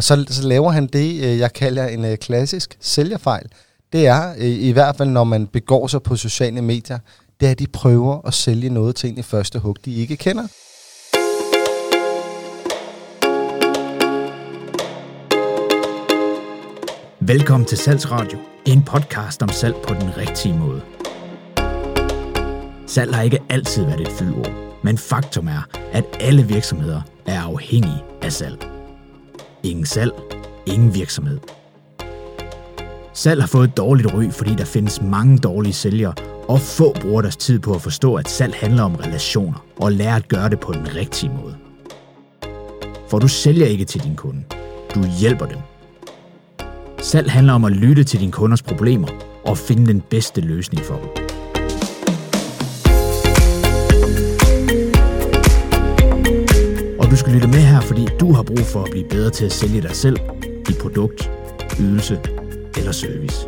Og så, så laver han det, øh, jeg kalder en øh, klassisk sælgerfejl. Det er, øh, i hvert fald når man begår sig på sociale medier, det er, at de prøver at sælge noget til en i første hug, de ikke kender. Velkommen til Salgsradio, en podcast om salg på den rigtige måde. Salg har ikke altid været et fyldord, men faktum er, at alle virksomheder er afhængige af salg. Ingen salg, ingen virksomhed. Salg har fået et dårligt ry, fordi der findes mange dårlige sælgere, og få bruger deres tid på at forstå, at salg handler om relationer, og lære at gøre det på den rigtige måde. For du sælger ikke til din kunde, du hjælper dem. Salg handler om at lytte til dine kunders problemer og finde den bedste løsning for dem. Skal lytte med her, fordi du har brug for at blive bedre til at sælge dig selv, dit produkt, ydelse eller service.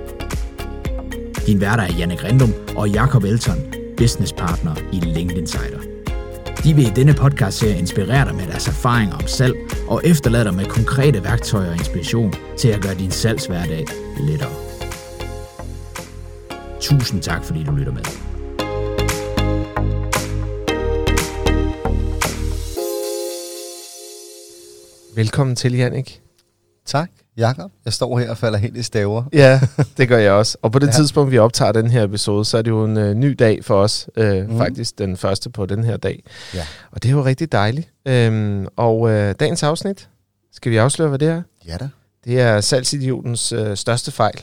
Din værter er Janne Grindum og Jakob Elton, business partner i LinkedIn Insider. De vil i denne podcast-serie inspirere dig med deres erfaringer om salg og efterlade dig med konkrete værktøjer og inspiration til at gøre din salgshverdag lettere. Tusind tak, fordi du lytter med. Velkommen til, Jannik. Tak, Jakob. Jeg står her og falder helt i staver. Ja, det gør jeg også. Og på det Ja. tidspunkt, vi optager den her episode, så er det jo en øh, ny dag for os. Øh, mm. Faktisk den første på den her dag. Ja. Og det er jo rigtig dejligt. Øhm, og øh, dagens afsnit, skal vi afsløre, hvad det er? Ja da. Det er salgsidiotens øh, største fejl.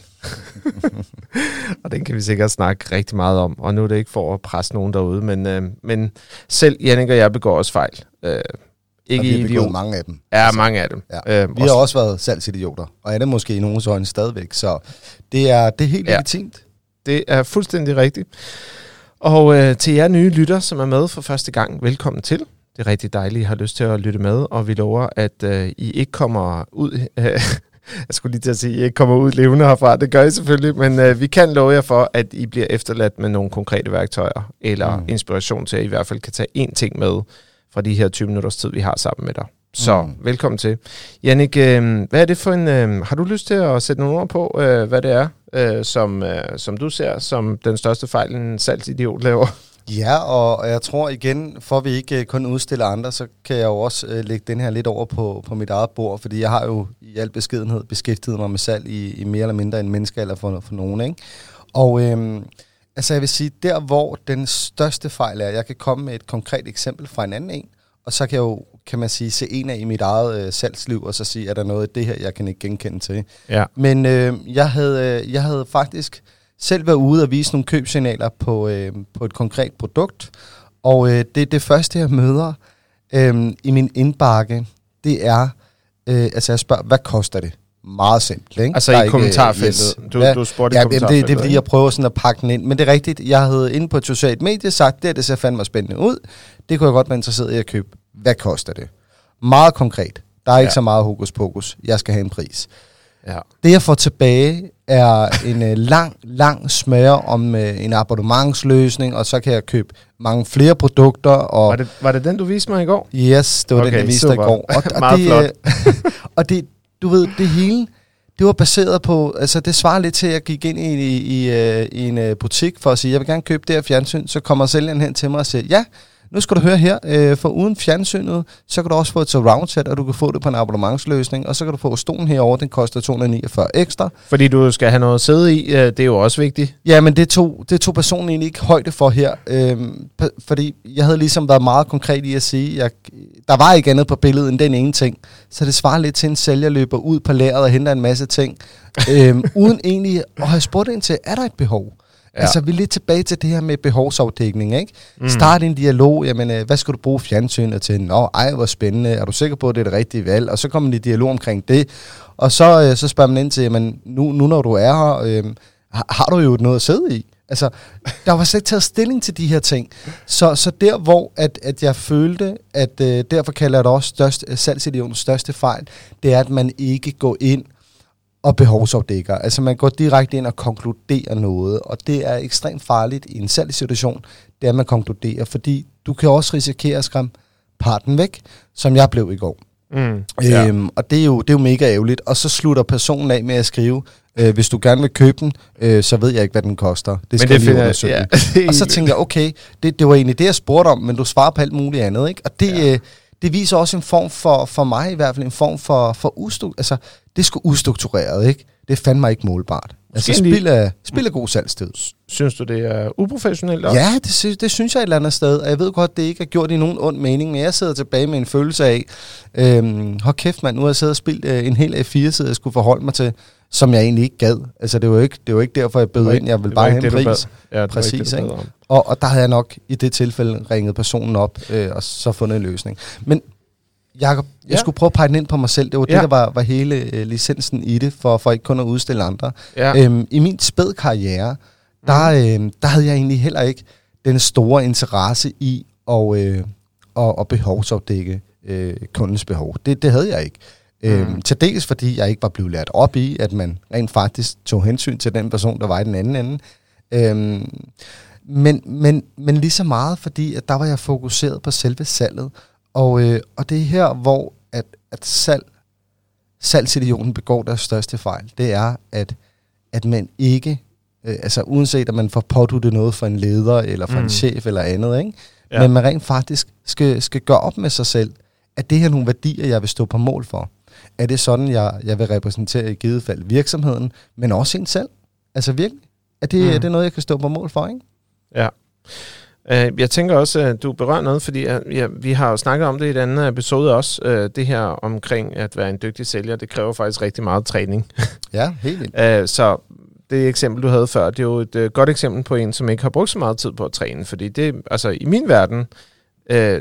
og den kan vi sikkert snakke rigtig meget om. Og nu er det ikke for at presse nogen derude, men, øh, men selv Jannik og jeg begår også fejl. Øh, ikke og vi har idiot. mange af dem. Ja, mange af dem. Ja. Øh, Vi har også været salgsidioter, og er det måske i nogens øjne stadigvæk, så det er, det er helt Ja. legitimt. Det er fuldstændig rigtigt. Og øh, til jer nye lytter, som er med for første gang, velkommen til. Det er rigtig dejligt, I har lyst til at lytte med, og vi lover, at øh, I ikke kommer ud... Øh, jeg skulle lige til at sige, at I ikke kommer ud levende herfra. Det gør I selvfølgelig, men øh, vi kan love jer for, at I bliver efterladt med nogle konkrete værktøjer, eller mm. inspiration til, at I i hvert fald kan tage én ting med fra de her 20 minutters tid, vi har sammen med dig. Så Mm. mm. velkommen til. Jannik, øh, hvad er det for en... Øh, har du lyst til at sætte nogle ord på, øh, hvad det er, øh, som, øh, som du ser som den største fejl, en salgsidiot laver? Ja, og jeg tror igen, for at vi ikke øh, kun udstiller andre, så kan jeg jo også øh, lægge den her lidt over på, på mit eget bord, fordi jeg har jo i al beskedenhed beskæftiget mig med salg i, i mere eller mindre en menneskealder for, for nogen, ikke? Og øhm, altså jeg vil sige, der hvor den største fejl er, jeg kan komme med et konkret eksempel fra en anden en, og så kan jeg jo, kan man sige, se en af i mit eget øh, salgsliv, og så sige, er der noget af det her, jeg kan ikke genkende til. Ja. Men øh, jeg, havde, øh, jeg havde faktisk selv været ude og vise nogle købsignaler på, øh, på et konkret produkt. Og øh, det, det første, jeg møder øh, i min indbakke, det er, øh, altså jeg spørger, hvad koster det? Meget simpelt, ikke? Altså Der er i ikke, kommentarfeltet. yes. Du, Ja, du spurgte i Ja, jamen, det, det er kommentarfeltet. fordi, jeg prøver sådan at pakke den ind. Men det er rigtigt, jeg havde inde på et socialt medie sagt, det, det ser fandme spændende ud. Det kunne jeg godt være interesseret i at købe. Hvad koster det? Meget konkret. Der er ikke Ja. så meget hokus pokus. Jeg skal have en pris. Ja. Det jeg får tilbage er en øh, lang, lang smøre om øh, en abonnementsløsning, og så kan jeg købe mange flere produkter. Og Var, det, var det den, du viste mig i går? Yes, det var okay, den, der viste dig i går. Og, og Meget det, flot. øh, og det, du ved, det hele, det var baseret på, altså det svarer lidt til, at jeg gik ind i, i, i, øh, i en øh, butik for at sige, jeg vil gerne købe det her fjernsyn, så kommer sælgeren hen til mig og siger, ja, nu skal du høre her, øh, for uden fjernsynet, så kan du også få et surround set, og du kan få det på en abonnementsløsning, og så kan du få stolen herover, den koster 249 ekstra. Fordi du skal have noget at sidde i, øh, det er jo også vigtigt. Ja, men det tog, det tog personen egentlig ikke højde for her, p- fordi jeg havde ligesom været meget konkret i at sige, jeg, der var ikke andet på billedet end den ene ting, så det svarer lidt til en sælger løber ud på lageret og henter en masse ting, øhm, uden egentlig at have spurgt ind til, er der et behov? Ja. Altså, vi er lidt tilbage til det her med behovsafdækning, ikke? Mm. Start en dialog, jamen, øh, hvad skal du bruge fjernsynet til? Nå, ej, hvor spændende, er du sikker på, at det er det rigtige valg? Og så kommer man i dialog omkring det, og så, øh, så spørger man ind til, jamen, nu, nu når du er her, øh, har, har du jo noget at sidde i? Altså, der var slet ikke taget stilling til de her ting. Så, så der, hvor at, at jeg følte, at øh, derfor kalder jeg det også størst, salgsidionens største fejl, det er, at man ikke går ind og behovsafdækker. Altså man går direkte ind og konkluderer noget, og det er ekstremt farligt i en salgssituation, det er, at man konkluderer, fordi du kan også risikere at skræmme parten væk, som jeg blev i går. Mm. Ja. Øhm, og det er, jo, det er jo mega ærgerligt. Og så slutter personen af med at skrive, øh, hvis du gerne vil købe den, øh, så ved jeg ikke, hvad den koster. Det skal det jeg lige finder- undersøge. ja. og så tænker jeg, okay, det, det var egentlig det, jeg spurgte om, men du svarer på alt muligt andet. Ikke? Og det, ja. øh, det viser også en form for, for mig i hvert fald, en form for, for ustuk, altså, det er sgu ustruktureret, ikke? Det er fandme ikke målbart. Altså, Måske lige- spil er, spil er god salgstid. Synes du, det er uprofessionelt også? Ja, det, sy- det synes jeg et eller andet sted. Og jeg ved godt, det ikke er gjort i nogen ond mening, men jeg sidder tilbage med en følelse af, øhm, hold kæft mand, nu har jeg siddet og spildt øh, en hel A4-side, jeg skulle forholde mig til, som jeg egentlig ikke gad. Altså, det var ikke, det var ikke derfor, jeg bød ind. Jeg ville bare have en pris. Ja, Præcis, ikke det, ikke? Og, og der havde jeg nok i det tilfælde ringet personen op, øh, og så fundet en løsning. Men Jakob, jeg Ja. skulle prøve at pege den ind på mig selv. Det var Ja. det, der var, var hele øh, licensen i det, for, for ikke kun at udstille andre. Ja. Øhm, I min spæd karriere, der, øh, der havde jeg egentlig heller ikke den store interesse i at, øh, at, at behovsopdække øh, kundens behov. Det, det havde jeg ikke. Øhm, Mm. til dels fordi jeg ikke var blevet lært op i, at man rent faktisk tog hensyn til den person, der var i den anden ende. Øhm, men, men, men lige så meget, fordi at der var jeg fokuseret på selve salget. Og, øh, og det er her, hvor at, at salg, salgsidioten begår deres største fejl. Det er, at, at man ikke, øh, altså uanset at man får påduttet noget fra en leder, eller fra mm. En chef, eller andet, ikke? Ja. Men man rent faktisk skal, skal gøre op med sig selv, at det her er nogle værdier, jeg vil stå på mål for. Er det sådan, jeg, jeg vil repræsentere i givet fald virksomheden, men også en selv? Altså virkelig? Er det, mm. er det noget, jeg kan stå på mål for, ikke? Ja. Øh, Jeg tænker også, at du berører noget, fordi øh, ja, vi har jo snakket om det i et andet episode også, øh, det her omkring at være en dygtig sælger, det kræver faktisk rigtig meget træning. Ja, helt vildt. Så det eksempel, du havde før, det er jo et godt eksempel på en, som ikke har brugt så meget tid på at træne, fordi det, altså i min verden,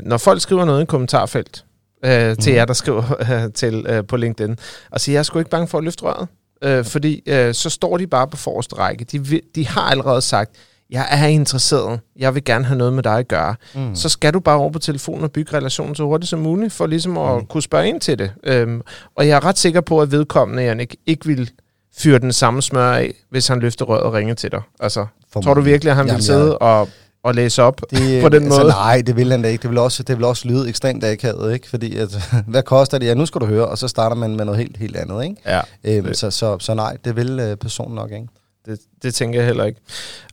når folk skriver noget i en kommentarfelt, øh, til Mhm. jer, der skriver øh, til øh, på LinkedIn, og siger, jeg er sgu ikke bange for at løfte røret, øh, fordi øh, så står de bare på forreste række. De, de har allerede sagt, jeg er interesseret, jeg vil gerne have noget med dig at gøre. Mm. Så skal du bare over på telefonen og bygge relationen så hurtigt som muligt, for ligesom at Mm. kunne spørge ind til det. Øhm, og jeg er ret sikker på, at vedkommende, Jannik, ikke vil fyre den samme smør af, hvis han løfter røret og ringer til dig. Altså, For tror du virkelig, at han vil Jamen, sidde jeg- og, og læse op Det, på den altså, måde? Nej, det vil han da ikke. Det vil også, det vil også lyde ekstremt akavet, ikke? Fordi, at, hvad koster det? Ja, nu skal du høre, og så starter man med noget helt, helt andet, ikke? Ja, Øhm, Det- så, så, så nej, det vil øh, personen nok ikke. Det, det tænker jeg heller ikke.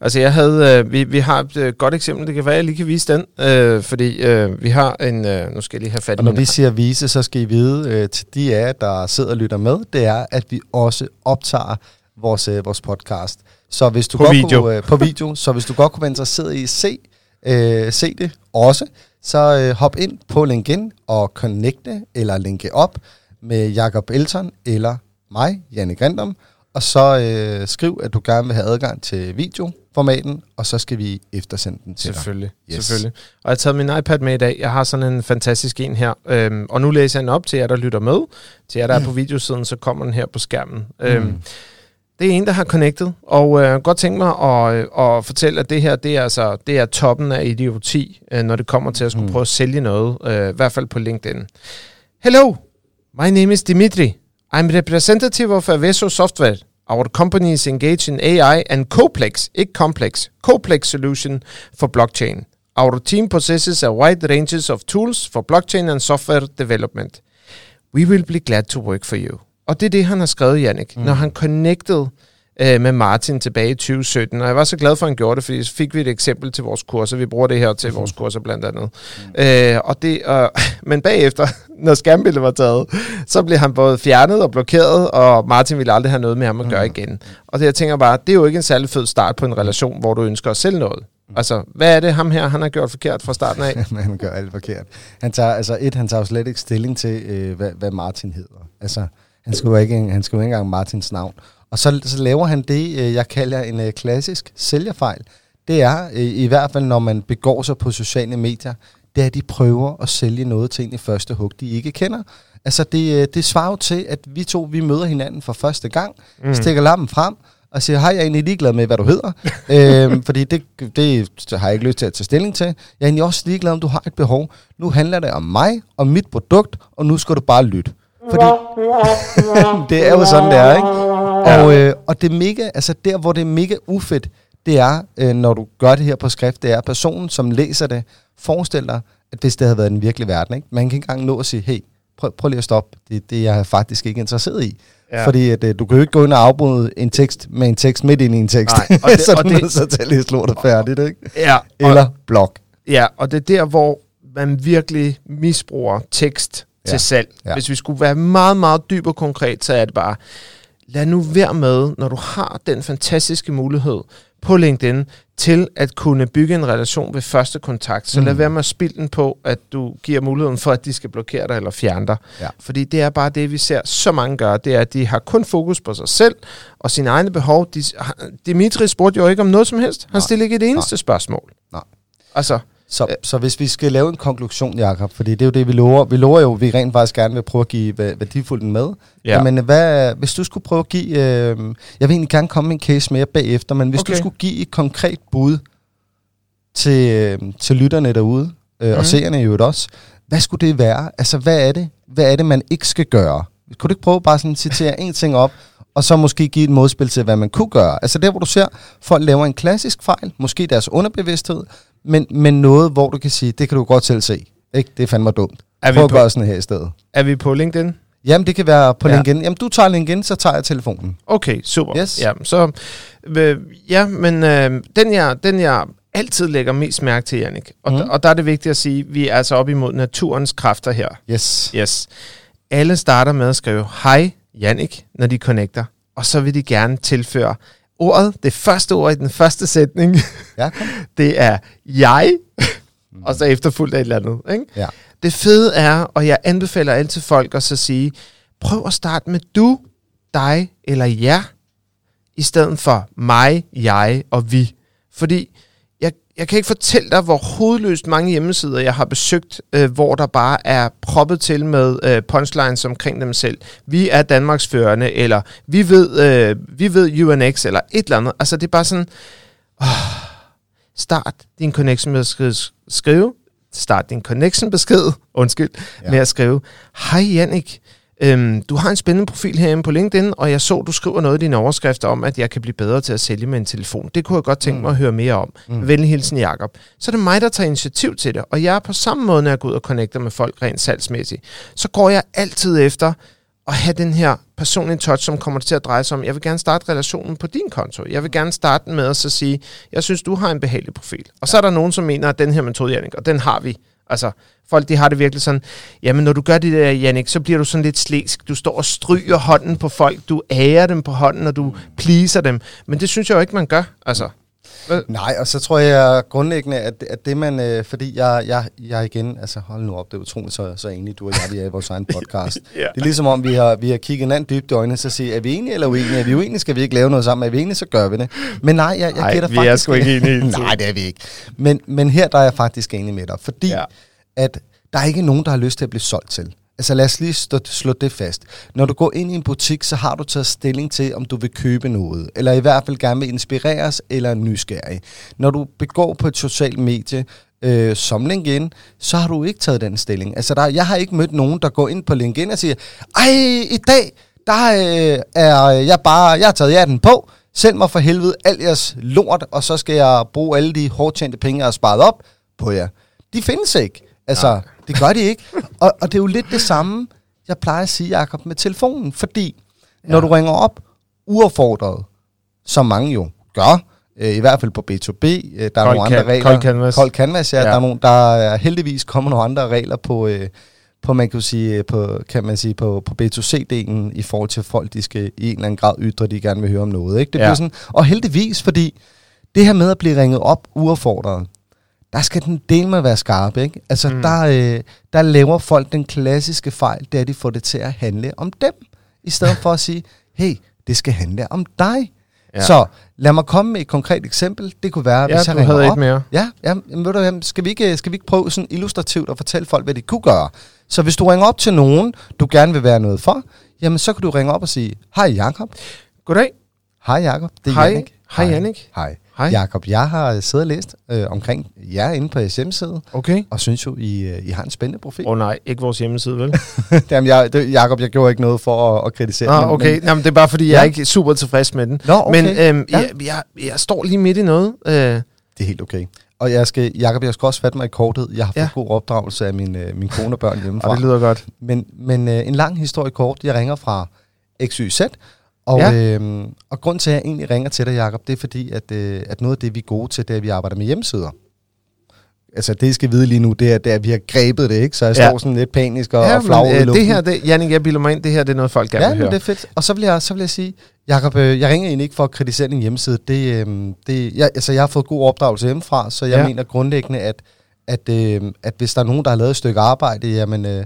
Altså, jeg havde, øh, vi, vi har et øh, godt eksempel. Det kan være, at jeg lige kan vise den, øh, fordi øh, vi har en... Øh, nu skal jeg lige have fat i Og når vi siger vise, så skal I vide øh, til de af jer, der sidder og lytter med, det er, at vi også optager vores, øh, vores podcast. Så hvis du På godt video. Kunne, øh, på video. Så hvis du godt kunne være interesseret i at se, øh, se det også, så øh, hop ind på LinkedIn og connecte eller linke op med Jakob Elton eller mig, Janne Grindom, og så øh, skriv, at du gerne vil have adgang til videoformaten, og så skal vi eftersende den til dig. Selvfølgelig, yes. Yes. selvfølgelig. Og jeg har taget min iPad med i dag. Jeg har sådan en fantastisk en her. Øhm, og nu læser jeg den op til jer, der lytter med. Til jer, der er på videosiden, så kommer den her på skærmen. Øhm, Mm. det er en, der har connected, og øh, godt tænke mig at, øh, at fortælle, at det her det er, altså, det er toppen af idioti, øh, når det kommer til at skulle Mm. prøve at sælge noget, øh, i hvert fald på LinkedIn. Hello, my name is Dimitri. I'm representative of Aveso Software. Our company is engaged in AI and Coplex, ikke complex, Coplex solution for blockchain. Our team possesses a wide ranges of tools for blockchain and software development. We will be glad to work for you. Og det er det, han har skrevet, Jannik, mm. når han connected øh, med Martin tilbage i 2017. Og jeg var så glad for, at han gjorde det, fordi så fik vi et eksempel til vores kurser. Vi bruger det her til vores kurser blandt andet. Mm. Øh, og det, øh, men bagefter, når skærmbilledet var taget, så blev han både fjernet og blokeret, og Martin ville aldrig have noget med ham at gøre Mm. igen. Og det, jeg tænker bare, det er jo ikke en særlig fed start på en relation, hvor du ønsker at sælge noget. Altså, hvad er det ham her, han har gjort forkert fra starten af? Han gør alt forkert. Han tager, altså et, han tager jo slet ikke stilling til, øh, hvad, hvad Martin hedder. Altså, han skriver ikke, han skriver ikke engang Martins navn. Og så, så laver han det, øh, jeg kalder en øh, klassisk sælgerfejl. Det er, øh, i hvert fald når man begår sig på sociale medier, det er, at de prøver at sælge noget til en i første hug, de ikke kender. Altså, det, det svarer jo til, at vi to, vi møder hinanden for første gang, mm. stikker lappen frem, og siger, hej, jeg er egentlig ligeglad med, hvad du hedder. øhm, fordi det, det har jeg ikke lyst til at tage stilling til. Jeg er egentlig også ligeglad, om du har et behov. Nu handler det om mig og mit produkt, og nu skal du bare lytte. Fordi det er jo sådan, det er, ikke? Og, øh, og det er mega, altså der, hvor det er mega ufedt, det er, øh, når du gør det her på skrift, det er personen, som læser det, forestil dig, at hvis det havde været en virkelig verden, ikke? man kan ikke engang nå at sige, hey, prøv, prøv lige at stoppe. Det, det er jeg faktisk ikke interesseret i. Ja. Ja. Fordi at, øh, du kan jo ikke gå ind og afbryde en tekst med en tekst midt ind i en tekst. Nej, og det- så er og du det- nødt til at læse lortet færdigt, ikke? Ja, og, Eller blok. ja, og det er der, hvor man virkelig misbruger tekst ja. Ja. til salg. Ja. Ja. Hvis vi skulle være meget, meget dyb og konkret, så er det bare, lad nu være med, når du har den fantastiske mulighed på LinkedIn til at kunne bygge en relation ved første kontakt. Så mm. lad være med at spille den på, at du giver muligheden for, at de skal blokere dig eller fjerne dig. Ja. Fordi det er bare det, vi ser så mange gøre. Det er, at de har kun fokus på sig selv og sine egne behov. De, Dimitri spurgte jo ikke om noget som helst. Han Nej. stillede ikke et eneste Nej. spørgsmål. Nej. Altså, Så, så hvis vi skal lave en konklusion, Jacob, fordi det er jo det, vi lover. Vi lover jo, at vi rent faktisk gerne vil prøve at give væ- værdifuldt med. Ja. Men hvad, hvis du skulle prøve at give... Øh, jeg vil egentlig gerne komme med en case mere bagefter, men hvis Okay. du skulle give et konkret bud til, øh, til lytterne derude, øh, Mhm. og seerne i øvrigt også, hvad skulle det være? Altså, hvad er det? Hvad er det, man ikke skal gøre? Kunne du ikke prøve bare sådan at citere en ting op, og så måske give et modspil til, hvad man kunne gøre? Altså der, hvor du ser, folk laver en klassisk fejl, måske deres underbevidsthed, men, men noget, hvor du kan sige, det kan du godt selv se. Ikke? Det er fandme dumt. Er vi Prøv at på- gøre sådan her i stedet. er vi på LinkedIn? Jamen, det kan være på Ja. LinkedIn. Jamen, du tager LinkedIn, så tager jeg telefonen. Okay, super. Yes. Ja, så, øh, ja, men øh, den, jeg, den jeg altid lægger mest mærke til, Jannik, og, mm. Og der er det vigtigt at sige, vi er altså op imod naturens kræfter her. Yes. Yes. Alle starter med at skrive, hej Jannik, når de connecter, og så vil de gerne tilføre ordet, det første ord i den første sætning, Ja, kom. det er jeg, og så efterfulgt af et eller andet. Ikke? Ja. Det fede er, og jeg anbefaler altid folk at så sige, prøv at starte med du, dig eller jer, i stedet for mig, jeg og vi. Fordi jeg, kan ikke fortælle dig, hvor hovedløst mange hjemmesider, jeg har besøgt, øh, hvor der bare er proppet til med øh, punchlines omkring dem selv. Vi er Danmarks førende, eller vi ved, øh, vi ved UNX, eller et eller andet. Altså det er bare sådan, åh, start din connection med at skrive, skrive start din connection besked, undskyld. Ja. med at skrive, hej Jannik, øhm, du har en spændende profil herinde på LinkedIn, og jeg så, du skriver noget i dine overskrifter om, at jeg kan blive bedre til at sælge med en telefon. Det kunne jeg godt tænke mig at høre mere om. Mm. Venlig hilsen, Jakob. Så er det mig, der tager initiativ til det, og jeg er på samme måde, når jeg går ud og connecter med folk rent salgsmæssigt. Så går jeg altid efter at have den her personlige touch, som kommer til at dreje sig om, jeg vil gerne starte relationen på din konto. Jeg vil gerne starte med at så sige, jeg synes, du har en behagelig profil. Og så er der nogen, som mener, at den her metode, Jannik, og den har vi. Altså, folk de har det virkelig sådan, jamen når du gør det der, Jannik, så bliver du sådan lidt slæsk. Du står og stryger hånden på folk, du ærer dem på hånden, og du pleaser dem. Men det synes jeg jo ikke, man gør. Altså, Nej, og så tror jeg grundlæggende, at, at det man, øh, fordi jeg, jeg, jeg igen, altså hold nu op, det er utroligt så, så enige, du og jeg, vi er i vores egen podcast. Ja. Det er ligesom om, vi har, vi har kigget hinanden dybt i øjnene, så siger, er vi enige eller uenige? Er vi uenige, skal vi ikke lave noget sammen. Er vi enige, så gør vi det. Men nej, jeg, jeg Ej, gætter vi faktisk... er sgu ikke enige nej, det er vi ikke. Men, men her der er jeg faktisk enig med dig, fordi ja. at der er ikke nogen, der har lyst til at blive solgt til. Altså lad os lige stå, slå det fast. Når du går ind i en butik, så har du taget stilling til, om du vil købe noget. Eller i hvert fald gerne vil inspireres eller er nysgerrig. Når du begår på et socialt medie, øh, som LinkedIn, så har du ikke taget den stilling. Altså der, jeg har ikke mødt nogen, der går ind på LinkedIn og siger, ej, i dag, der øh, er jeg bare, jeg har taget hjerten på, send mig for helvede alt jeres lort, og så skal jeg bruge alle de hårdt tjente penge, jeg har sparet op på jer. De findes ikke. Altså, Nej det gør de ikke. Og, og det er jo lidt det samme, jeg plejer at sige, Jacob, med telefonen. Fordi ja. når du ringer op uaffordret, som mange jo gør, øh, i hvert fald på B2B, øh, der er Kold nogle andre regler. kold canvas. Kold canvas, ja. Ja. Der, er nogle, der er heldigvis kommer nogle andre regler på, øh, på man kan sige, på, kan man sige, på, på B2C-delen i forhold til folk, de skal i en eller anden grad ytre, de gerne vil høre om noget. Ikke? Det Ja. bliver sådan, og heldigvis, fordi det her med at blive ringet op uaffordret, der skal den del med være skarp, ikke? Altså, Mm. der, øh, der laver folk den klassiske fejl, det er, at de får det til at handle om dem, i stedet for at sige, hey, det skal handle om dig. Ja. Så lad mig komme med et konkret eksempel. Det kunne være, ja, hvis jeg ringer havde op. et mere. Ja, ja jamen, ved du, skal, vi ikke, skal vi ikke prøve sådan illustrativt at fortælle folk, hvad de kunne gøre? Så hvis du ringer op til nogen, du gerne vil være noget for, jamen så kan du ringe op og sige, hej Jakob. Goddag. Hej Jakob, det er Hej. Jannik. Hej, Jannik. Hej. Hej. Jakob, jeg har siddet og læst øh, omkring jer inde på jeres hjemmeside, Okay. og synes jo, I, øh, I har en spændende profil. Åh oh, nej, ikke vores hjemmeside, vel? Jamen, jeg, det, Jacob, jeg gjorde ikke noget for at, at kritisere. Ah, men- okay. Men, Jamen, det er bare, fordi jeg Ja. er ikke super tilfreds med den. Nå, okay. Men øhm, Ja. jeg, jeg, jeg står lige midt i noget. Øh, det er helt okay. og jeg skal, Jacob, jeg skal også fatte mig i kortet. Jeg har fået Ja. god opdragelse af min, øh, min kone og børn hjemmefra. Og det lyder godt. Men, men øh, en lang historie kort. Jeg ringer fra XYZ, og, Ja. ja. øh, og grund til, at jeg egentlig ringer til dig, Jacob, det er fordi, at, øh, at noget af det, vi er gode til, det er, at vi arbejder med hjemmesider. Altså, det I skal vide lige nu, det er, det er at vi har grebet det, ikke? Så jeg Ja. står sådan lidt panisk og, Ja, og i øh, det her, det, Jannik, jeg bilder mig ind, det her det er noget, folk gerne Ja, vil høre. det er fedt. Og så vil jeg, så vil jeg sige, Jacob, øh, jeg ringer egentlig ikke for at kritisere din hjemmeside. Det, øh, det, jeg, altså, jeg har fået god opdragelse hjemmefra, så jeg Ja. ja. mener grundlæggende, at, at, øh, at hvis der er nogen, der har lavet et stykke arbejde, jamen, øh,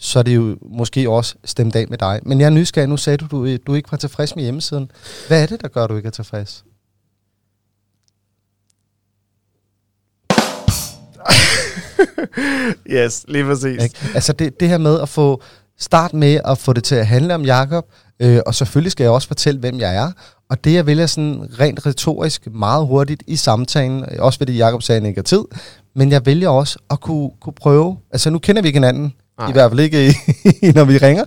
så er det jo måske også stemt af med dig. Men jeg er nysgerrig. Nu sagde du, du, du ikke var tilfreds med hjemmesiden. Hvad er det, der gør, at du ikke er tilfreds? Yes, lige præcis. Ikke? Altså det, det her med at få start med at få det til at handle om Jakob, øh, og selvfølgelig skal jeg også fortælle, hvem jeg er. Og det jeg vælger sådan rent retorisk meget hurtigt i samtalen, også fordi Jakob sagde, at ikke har tid, men jeg vælger også at kunne, kunne prøve, altså nu kender vi ikke hinanden, Nej. I hvert fald ikke, når vi ringer,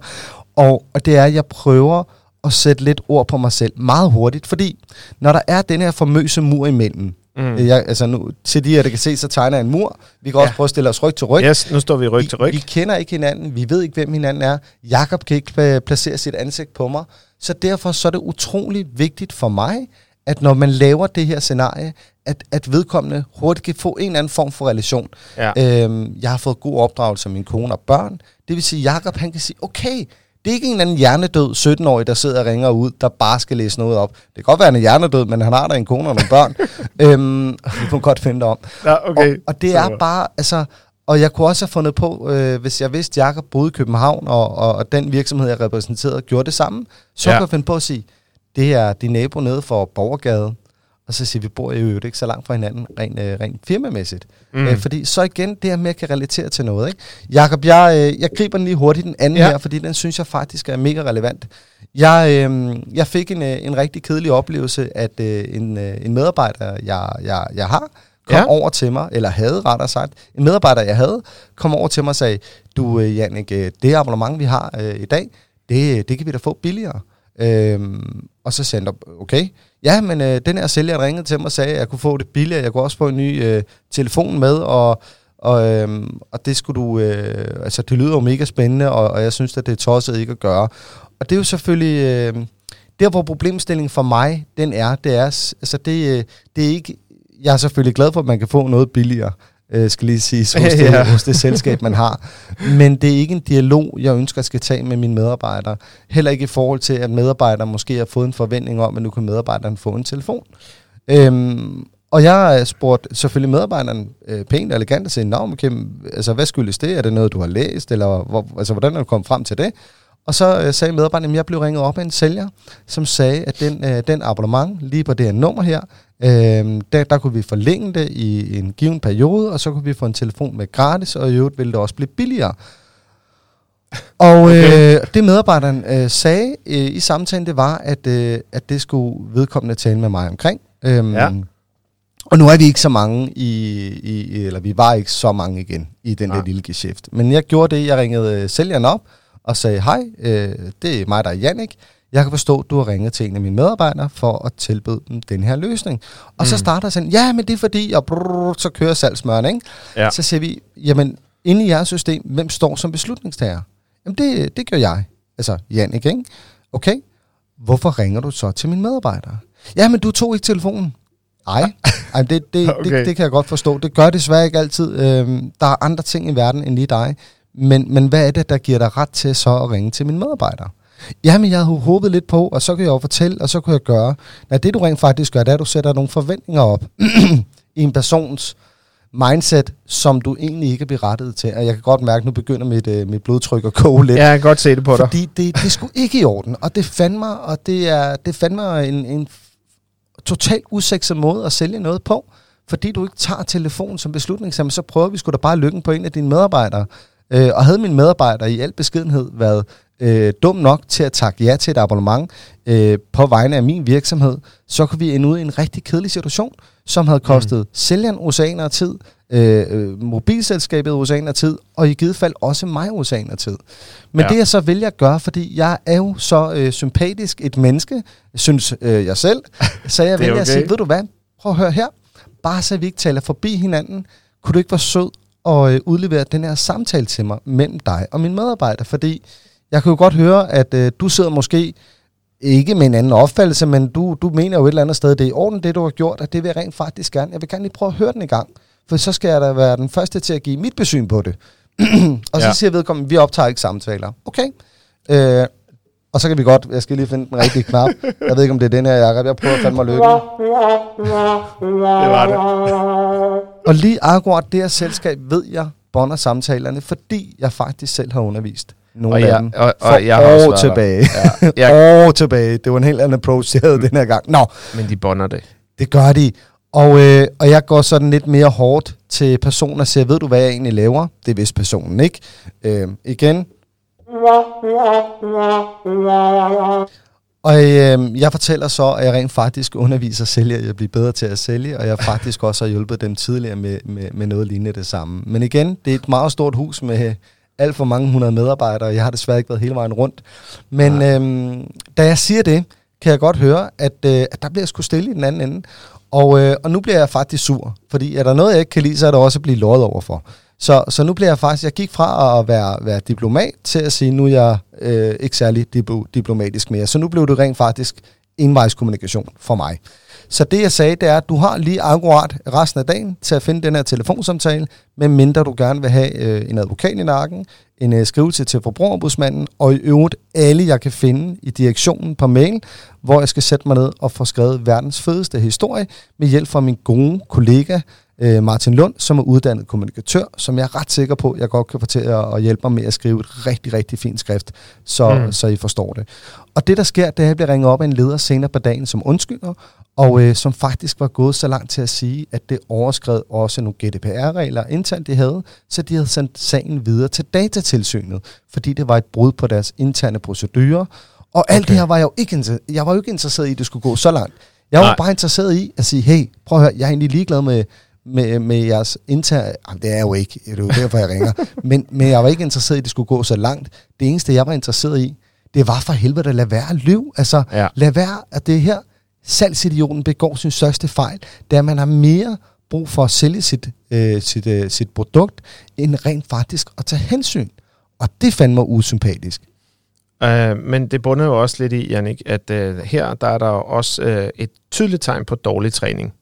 og, og det er, at jeg prøver at sætte lidt ord på mig selv meget hurtigt, fordi når der er den her famøse mur imellem, Mm. mm. jeg, altså nu, til de her, der kan se, så tegner jeg en mur, vi kan ja. Også prøve at stille os ryg til ryg, Yes, nu står vi ryg til ryg. vi, vi kender ikke hinanden, vi ved ikke, hvem hinanden er. Jakob kan ikke øh, placere sit ansigt på mig. Så derfor så er det utrolig vigtigt for mig, at når man laver det her scenarie, at, at vedkommende hurtigt kan få en eller anden form for relation. Ja. Øhm, jeg har fået god opdragelse af min kone og børn. Det vil sige, at Jacob han kan sige, okay, det er ikke en eller anden hjernedød 17-årig, der sidder og ringer ud, der bare skal læse noget op. Det kan godt være, at han er hjernedød, men han har da en kone og nogle børn. øhm, vi kan godt finde det om. Ja, okay. Og, og det er bare, altså, og jeg kunne også have fundet på, øh, hvis jeg vidste, at Jacob boede i København, og, og, og den virksomhed, jeg repræsenterede, gjorde det samme, så ja. kunne jeg finde på at sige, det er din nabo nede for Borgergade, og så siger vi, bor i øvrigt ikke så langt fra hinanden, rent, øh, rent firmamæssigt. Mm. Øh, fordi så igen, det her med at kan relatere til noget. Ikke? Jakob, jeg, øh, jeg griber den lige hurtigt, den anden Ja. her, fordi den synes jeg faktisk er mega relevant. Jeg, øh, jeg fik en, øh, en rigtig kedelig oplevelse, at øh, en, øh, en medarbejder, jeg, jeg, jeg har, kom Ja. ja. over til mig, eller havde rettere sagt, en medarbejder, jeg havde, kom over til mig og sagde, du øh, Jannik, øh, det abonnement, vi har øh, i dag, det, det kan vi da få billigere. Øhm, og så sagde han, okay, ja, men øh, den her sælger ringede til mig og sagde, at jeg kunne få det billigere, jeg kunne også få en ny øh, telefon med, og, og, øh, og det skulle du, øh, altså det lyder jo mega spændende, og, og jeg synes, at det er tosset ikke at gøre. Og det er jo selvfølgelig, øh, der hvor problemstillingen for mig, den er, det er, altså det, øh, det er ikke, jeg er selvfølgelig glad for, at man kan få noget billigere, øh, skal lige sige, hos, det, Ja. hos det selskab, man har. Men det er ikke en dialog, jeg ønsker skal tage med mine medarbejdere. Heller ikke i forhold til, at medarbejdere måske har fået en forventning om, at nu kan medarbejderen få en telefon. Øhm, og jeg har spurgt selvfølgelig medarbejderen øh, pænt og elegant og sagde, Nå, altså, hvad skyldes det? Er det noget, du har læst? Eller hvor, altså, hvordan er du kommet frem til det? Og så øh, sagde medarbejderen, at jeg blev ringet op af en sælger, som sagde, at den, øh, den abonnement lige på det her nummer her, øh, der, der kunne vi forlænge det i en given periode, og så kunne vi få en telefon med gratis, og i øvrigt ville det også blive billigere. Og Okay. øh, det medarbejderen øh, sagde øh, i samtalen, det var, at, øh, at det skulle vedkommende tale med mig omkring. Øhm, Ja. Og nu er vi ikke så mange i, i, eller vi var ikke så mange igen i den Nej. der lille geschæft. Men jeg gjorde det, jeg ringede øh, sælgeren op og sagde, hej, øh, det er mig, der er Jannik. Jeg kan forstå, at du har ringet til en af mine medarbejdere for at tilbyde dem den her løsning. Og mm. så starter sådan, ja, men det er fordi, og brrr, så kører salgsmøren, ikke? Ja. Så siger vi, jamen, inde i jeres system, hvem står som beslutningstager? Jamen, det, det gør jeg. Altså, Jannik, ikke? Okay, hvorfor ringer du så til mine medarbejdere? Ja, men du tog ikke telefonen. Nej, Ej, det, det, okay. Det, det kan jeg godt forstå. Det gør desværre ikke altid. Øhm, der er andre ting i verden end lige dig. Men, men hvad er det, der giver dig ret til så at ringe til mine medarbejdere? Jamen, jeg havde håbet lidt på, og så kan jeg jo fortælle, og så kunne jeg gøre. Nej, det du rent faktisk gør, det er, at du sætter nogle forventninger op i en persons mindset, som du egentlig ikke er berettiget til. Og jeg kan godt mærke, at nu begynder mit, øh, mit blodtryk at koge lidt. Ja, jeg kan godt se det på dig. Fordi det, det er sgu ikke i orden, og det fandt mig, og det er, det fandt mig en, en totalt usekset måde at sælge noget på. Fordi du ikke tager telefonen som beslutningssammen, så prøver vi sgu da bare lykken på en af dine medarbejdere. Øh, og havde min medarbejder i al beskedenhed været øh, dum nok til at takke ja til et abonnement øh, på vegne af min virksomhed, så kunne vi ende ud i en rigtig kedelig situation, som havde kostet mm. sælgeren oceaner tid, øh, øh, mobilselskabet oceaner tid, og i givet fald også mig oceaner tid. Men Ja. det jeg så vælger at gøre, fordi jeg er jo så øh, sympatisk et menneske, synes øh, jeg selv, så jeg er vælger at okay. sige, ved du hvad, prøv at høre her, bare så vi ikke taler forbi hinanden, kunne du ikke være sød og øh, udlevere den her samtale til mig mellem dig og min medarbejder? Fordi jeg kan jo godt høre, at øh, du sidder måske ikke med en anden opfattelse, men du, du mener jo et eller andet sted, det er i orden, det du har gjort, og det vil jeg rent faktisk gerne. Jeg vil gerne lige prøve at høre den i gang, for så skal jeg da være den første til at give mit besyn på det. og så Ja. siger vedkommende, vi optager ikke samtaler. Okay. Øh, og så kan vi godt, jeg skal lige finde den rigtige knap. Jeg ved ikke, om det er den her, Jacob. Jeg prøver at fandme mig lykken. Det var det. Og lige akkurat det her selskab ved jeg bonder samtalerne, fordi jeg faktisk selv har undervist nogle Og af jeg- dem og- og for jeg har år der. tilbage. Ja, jeg, år tilbage. Det var en helt anden approach, jeg havde den her gang. Nå, men de bonder det. det gør de. Og, øh, og jeg går sådan lidt mere hårdt til personen og siger, ved du, hvad jeg egentlig laver? Det er vist personen, ikke? Øh, igen. Og øh, jeg fortæller så, at jeg rent faktisk underviser sælgere i at blive bedre til at sælge, og jeg faktisk også har hjulpet dem tidligere med, med, med noget lignende det samme. Men igen, det er et meget stort hus med alt for mange hundrede medarbejdere, og jeg har desværre ikke været hele vejen rundt. Men øh, da jeg siger det, kan jeg godt høre, at, øh, at der bliver sgu stille i den anden ende. Og, øh, og nu bliver jeg faktisk sur, fordi er der noget, jeg ikke kan lide, så er der også at blive løjet over for. Så, så nu bliver jeg faktisk, jeg gik fra at være, være diplomat til at sige, nu er jeg øh, ikke særlig diplomatisk mere. Så nu blev det rent faktisk envejskommunikation for mig. Så det jeg sagde, det er, at du har lige akkurat resten af dagen til at finde den her telefonsamtale, medmindre du gerne vil have øh, en advokat i nakken, en øh, skrivelse til forbrugerombudsmanden, og i øvrigt alle, jeg kan finde i direktionen på mail, hvor jeg skal sætte mig ned og få skrevet verdens fedeste historie med hjælp fra min gode kollega, øh, Martin Lund, som er uddannet kommunikatør, som jeg er ret sikker på, jeg godt kan få til at, at hjælpe mig med at skrive et rigtig, rigtig fint skrift, så, Mm. så I forstår det. Og det, der sker, det er, at jeg bliver ringet op af en leder senere på dagen, som undskylder, og øh, som faktisk var gået så langt til at sige, at det overskred også nogle GDPR-regler internt, de havde, så de havde sendt sagen videre til datatilsynet, fordi det var et brud på deres interne procedurer. Og alt Okay. det her var jeg jo ikke, jeg var jo ikke interesseret i, at det skulle gå så langt. Jeg var Nej. bare interesseret i at sige, hey, prøv at høre, jeg er egentlig ligeglad med, med, med jeres interne... Jamen, det er jeg jo ikke, det er jo derfor, jeg ringer. men, men jeg var ikke interesseret i, at det skulle gå så langt. Det eneste, jeg var interesseret i, det var for helvede at lade være at lyve. Altså, Ja. lad være, at det er her, salgsidioten begår sin største fejl, at man har mere brug for at sælge sit, øh, sit, øh, sit produkt, end rent faktisk at tage hensyn. Og det fandt mig usympatisk. Uh, men det bunder jo også lidt i, Jannik, at uh, her der er der også uh, et tydeligt tegn på dårlig træning.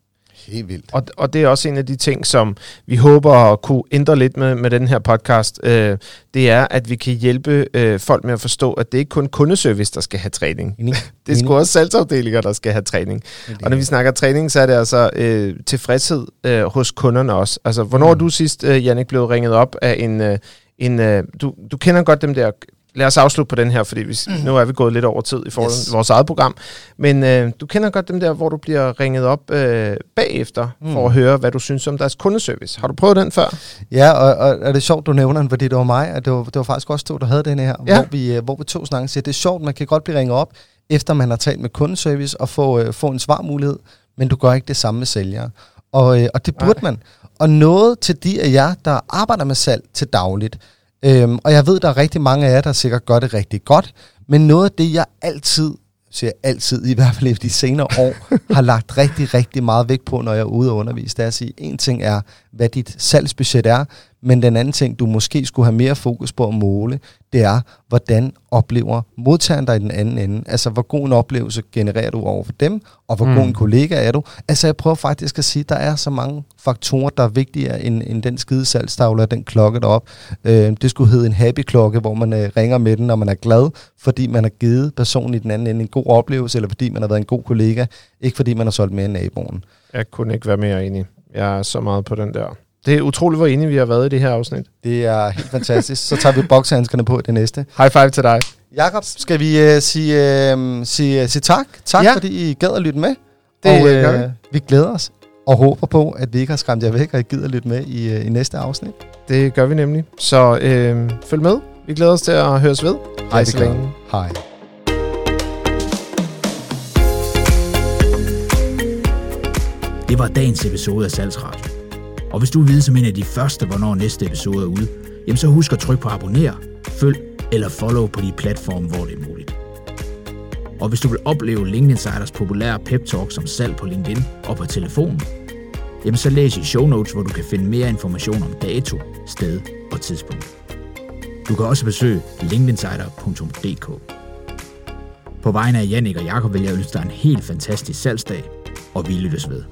Helt vildt. Og, og det er også en af de ting, som vi håber at kunne ændre lidt med, med den her podcast. Øh, det er, at vi kan hjælpe øh, folk med at forstå, at det ikke kun kundeservice, der skal have træning. Enig. Det er sgu også salgsafdelinger, der skal have træning. Og når vi snakker træning, så er det altså øh, tilfredshed øh, hos kunderne også. Altså, hvornår mm. er du sidst, øh, Jannik, blev ringet op af en... Øh, en øh, du, du kender godt dem der... Lad os afslutte på den her, fordi vi, mm. nu er vi gået lidt over tid i forhold til Yes. vores eget program. Men øh, du kender godt dem der, hvor du bliver ringet op øh, bagefter, mm. for at høre, hvad du synes om deres kundeservice. Har du prøvet den før? Ja, og, og, og det er sjovt, du nævner den, fordi det var mig, og det var, det var faktisk også to, der havde den her, Ja. hvor, vi, øh, hvor vi to snakker siger, det er sjovt, man kan godt blive ringet op, efter man har talt med kundeservice og få, øh, få en svarmulighed, men du gør ikke det samme med sælgere. Og, øh, og det burde Nej. man. Og noget til de af jer, der arbejder med salg til dagligt, øhm, og jeg ved, der er rigtig mange af jer, der sikkert gør det rigtig godt, men noget af det, jeg altid, siger jeg altid, i hvert fald i de senere år, har lagt rigtig, rigtig meget vægt på, når jeg er ude og undervise, det er at sige, en ting er, hvad dit salgsbudget er, men den anden ting, du måske skulle have mere fokus på at måle, det er, hvordan oplever modtageren dig i den anden ende. Altså, hvor god en oplevelse genererer du over for dem, og hvor mm. god en kollega er du. Altså, jeg prøver faktisk at sige, at der er så mange faktorer, der er vigtigere end, end den skide salgstavle og den klokke derop. Øh, det skulle hedde en happy klokke, hvor man øh, ringer med den, når man er glad, fordi man har givet personen i den anden ende en god oplevelse, eller fordi man har været en god kollega, ikke fordi man har solgt mere end naboen. Jeg kunne ikke være mere enig. Jeg er så meget på den der. Det er utroligt, hvor enige vi har været i det her afsnit. Det er helt fantastisk. Så tager vi bokshandskerne på i det næste. High five til dig. Jakob, skal vi uh, sige, uh, sige, uh, sige tak? Tak, Ja. fordi I gad at lytte med. Det og gør vi. vi glæder os og håber på, at vi ikke har skræmt jer væk, og I gider lytte med i, uh, i næste afsnit. Det gør vi nemlig. Så øh, følg med. Vi glæder os til at høres ved. Hej så længe. Hej. Det var dagens episode af Salgsradio. Og hvis du vil vide som en af de første, hvornår næste episode er ude, jamen så husk at trykke på abonner, følg eller follow på de platforme, hvor det er muligt. Og hvis du vil opleve LinkedIn Insiders populære pep talk som salg på LinkedIn og på telefonen, jamen så læs i show notes, hvor du kan finde mere information om dato, sted og tidspunkt. Du kan også besøge linkedinsider.dk. På vegne af Jannik og Jakob vil jeg ønske dig en helt fantastisk salgsdag, og vi lyttes ved.